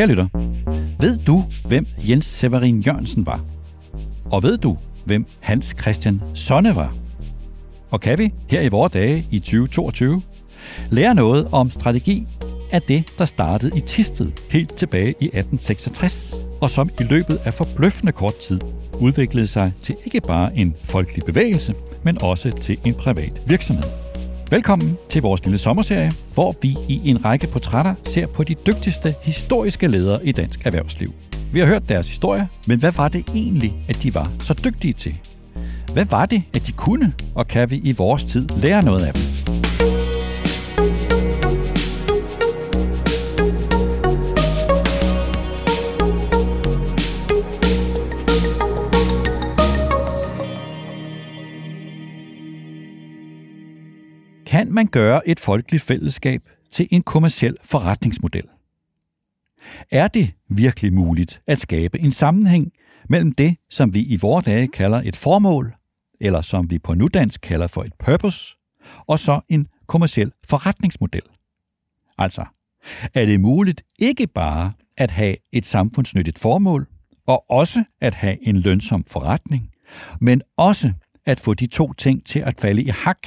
Kære lytter, ved du, hvem Jens Severin Jørgensen var? Og ved du, hvem Hans Christian Sonne var? Og kan vi her i vores dage i 2022 lære noget om strategi af det, der startede i Tisted helt tilbage i 1866, og som i løbet af forbløffende kort tid udviklede sig til ikke bare en folkelig bevægelse, men også til en privat virksomhed. Velkommen til vores lille sommerserie, hvor vi i en række portrætter ser på de dygtigste historiske ledere i dansk erhvervsliv. Vi har hørt deres historie, men hvad var det egentlig, at de var så dygtige til? Hvad var det, at de kunne, og kan vi i vores tid lære noget af dem? Gøre et folkeligt fællesskab til en kommersiel forretningsmodel? Er det virkelig muligt at skabe en sammenhæng mellem det, som vi i vore dage kalder et formål, eller som vi på nudansk kalder for et purpose, og så en kommersiel forretningsmodel? Altså, er det muligt ikke bare at have et samfundsnyttigt formål, og også at have en lønsom forretning, men også at få de to ting til at falde i hak,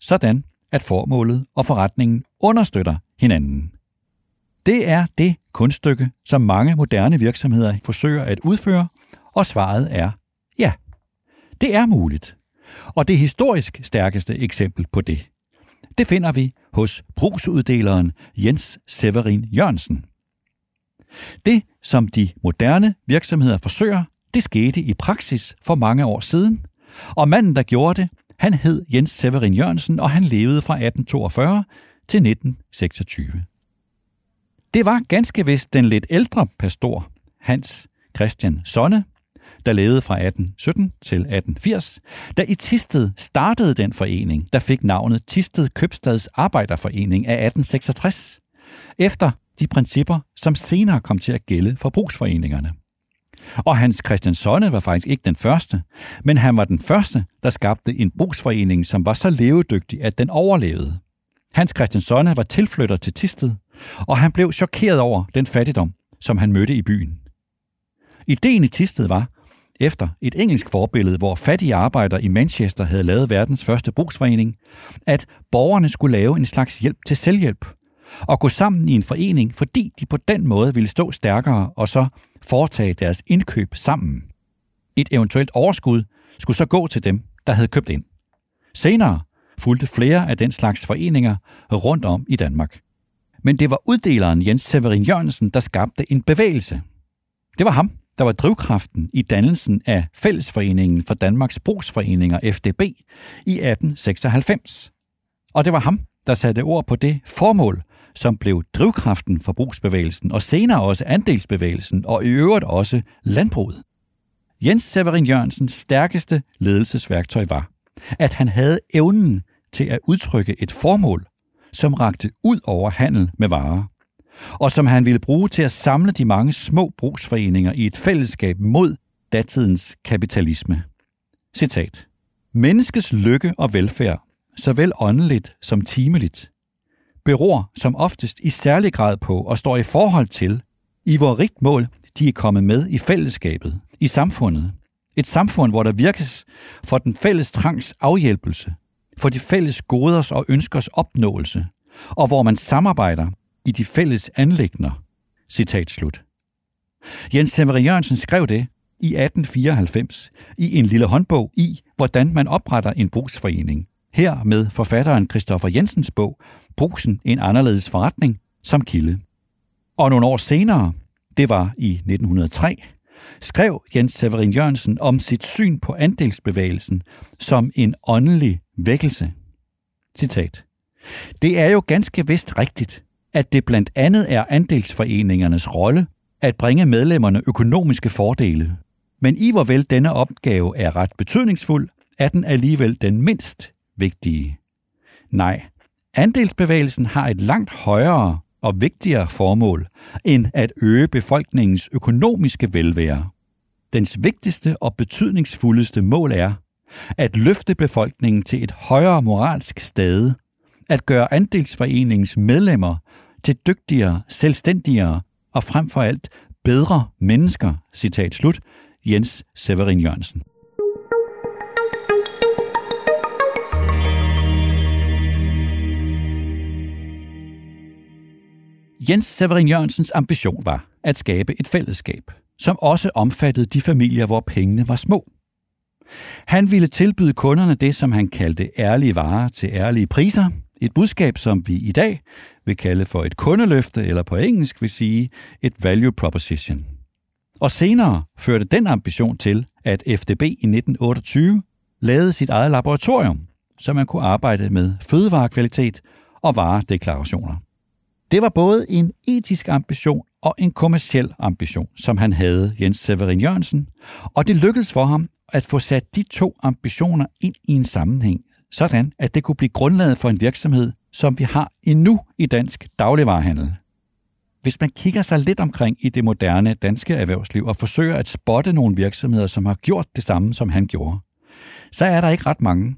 sådan at formålet og forretningen understøtter hinanden. Det er det kunststykke, som mange moderne virksomheder forsøger at udføre, og svaret er ja. Det er muligt. Og det historisk stærkeste eksempel på det, det finder vi hos brugsuddeleren Jens Severin Jørgensen. Det, som de moderne virksomheder forsøger, det skete i praksis for mange år siden, og manden, der gjorde det, han hed Jens Severin Jørgensen, og han levede fra 1842 til 1926. Det var ganske vist den lidt ældre pastor, Hans Christian Sonne, der levede fra 1817 til 1880, der i Tisted startede den forening, der fik navnet Tisted Købstads Arbejderforening af 1866, efter de principper, som senere kom til at gælde for brugsforeningerne. Og Hans Christian Sonne var faktisk ikke den første, men han var den første, der skabte en brugsforening, som var så levedygtig, at den overlevede. Hans Christian Sonne var tilflytter til Tisted, og han blev chokeret over den fattigdom, som han mødte i byen. Ideen i Tisted var, efter et engelsk forbillede, hvor fattige arbejdere i Manchester havde lavet verdens første brugsforening, at borgerne skulle lave en slags hjælp til selvhjælp – og gå sammen i en forening, fordi de på den måde ville stå stærkere og så foretage deres indkøb sammen. Et eventuelt overskud skulle så gå til dem, der havde købt ind. Senere fulgte flere af den slags foreninger rundt om i Danmark. Men det var uddeleren Jens Severin Jørgensen, der skabte en bevægelse. Det var ham, der var drivkraften i dannelsen af Fællesforeningen for Danmarks Brugsforeninger FDB i 1896. Og det var ham, der satte ord på det formål, som blev drivkraften for brugsbevægelsen, og senere også andelsbevægelsen, og i øvrigt også landbruget. Jens Severin Jørgensens stærkeste ledelsesværktøj var, at han havde evnen til at udtrykke et formål, som rakte ud over handel med varer, og som han ville bruge til at samle de mange små brugsforeninger i et fællesskab mod datidens kapitalisme. Citat. Menneskets lykke og velfærd, såvel åndeligt som timeligt, beror som oftest i særlig grad på og står i forhold til, i hvor rigt mål de er kommet med i fællesskabet, i samfundet. Et samfund, hvor der virkes for den fælles trangs afhjælpelse, for de fælles goders og ønskers opnåelse, og hvor man samarbejder i de fælles anlægner. Citat slut. Jens Severin Jørgensen skrev det i 1894 i en lille håndbog i, hvordan man opretter en brugsforening. Her med forfatteren Christoffer Jensens bog brusen en anderledes forretning som kilde. Og nogle år senere, det var i 1903, skrev Jens Severin Jørgensen om sit syn på andelsbevægelsen som en åndelig vækkelse. Citat. Det er jo ganske vist rigtigt, at det blandt andet er andelsforeningernes rolle at bringe medlemmerne økonomiske fordele. Men i hvor vel denne opgave er ret betydningsfuld, er den alligevel den mindst vigtige. Nej, andelsbevægelsen har et langt højere og vigtigere formål end at øge befolkningens økonomiske velvære. Dens vigtigste og betydningsfuldeste mål er at løfte befolkningen til et højere moralsk stade, at gøre andelsforeningens medlemmer til dygtigere, selvstændigere og frem for alt bedre mennesker, citat slut, Jens Severin Jørgensen. Jens Severin Jørgensens ambition var at skabe et fællesskab, som også omfattede de familier, hvor pengene var små. Han ville tilbyde kunderne det, som han kaldte ærlige varer til ærlige priser, et budskab, som vi i dag vil kalde for et kundeløfte, eller på engelsk vil sige et value proposition. Og senere førte den ambition til, at FDB i 1928 lavede sit eget laboratorium, så man kunne arbejde med fødevarekvalitet og varedeklarationer. Det var både en etisk ambition og en kommersiel ambition, som han havde, Jens Severin Jørgensen, og det lykkedes for ham at få sat de to ambitioner ind i en sammenhæng, sådan at det kunne blive grundlaget for en virksomhed, som vi har endnu i dansk dagligvarerhandel. Hvis man kigger sig lidt omkring i det moderne danske erhvervsliv og forsøger at spotte nogle virksomheder, som har gjort det samme, som han gjorde, så er der ikke ret mange.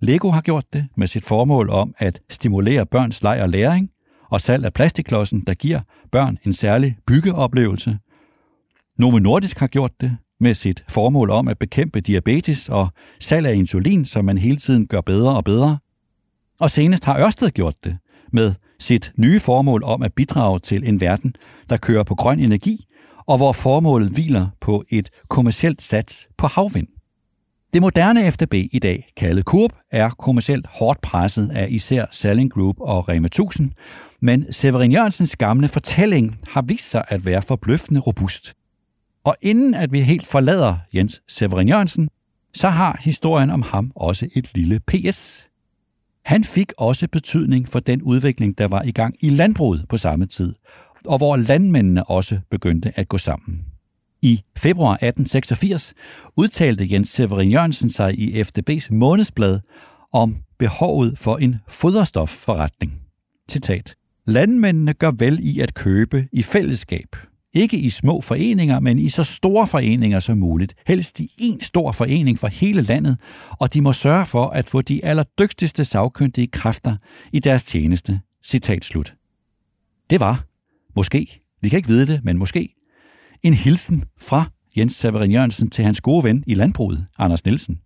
Lego har gjort det med sit formål om at stimulere børns leg og læring, og salg af plastikklodsen, der giver børn en særlig byggeoplevelse. Novo Nordisk har gjort det med sit formål om at bekæmpe diabetes og salg af insulin, som man hele tiden gør bedre og bedre. Og senest har Ørsted gjort det med sit nye formål om at bidrage til en verden, der kører på grøn energi, og hvor formålet hviler på et kommercielt sats på havvind. Det moderne FDB i dag, kaldet Coop, er kommercielt hårdt presset af især Selling Group og Rema 1000, men Severin Jørgensens gamle fortælling har vist sig at være forbløffende robust. Og inden at vi helt forlader Jens Severin Jørgensen, så har historien om ham også et lille PS. Han fik også betydning for den udvikling, der var i gang i landbruget på samme tid, og hvor landmændene også begyndte at gå sammen. I februar 1886 udtalte Jens Severin Jørgensen sig i FDB's månedsblad om behovet for en foderstofforretning. Citat. Landmændene gør vel i at købe i fællesskab. Ikke i små foreninger, men i så store foreninger som muligt. Helst i en stor forening for hele landet, og de må sørge for at få de allerdygtigste sagkyndige kræfter i deres tjeneste. Citat slut. Det var, måske, vi kan ikke vide det, men måske, en hilsen fra Jens Severin Jørgensen til hans gode ven i landbruget, Anders Nielsen.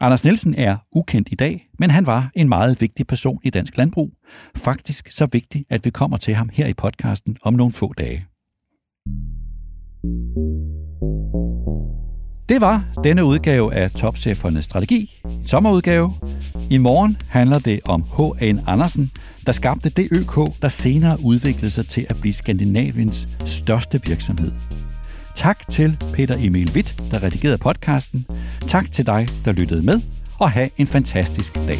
Anders Nielsen er ukendt i dag, men han var en meget vigtig person i dansk landbrug. Faktisk så vigtig, at vi kommer til ham her i podcasten om nogle få dage. Det var denne udgave af Topchefernes Strategi, en sommerudgave. I morgen handler det om H.A.N. Andersen, der skabte det ØK, der senere udviklede sig til at blive Skandinaviens største virksomhed. Tak til Peter Emil Witt, der redigerede podcasten. Tak til dig, der lyttede med, og have en fantastisk dag.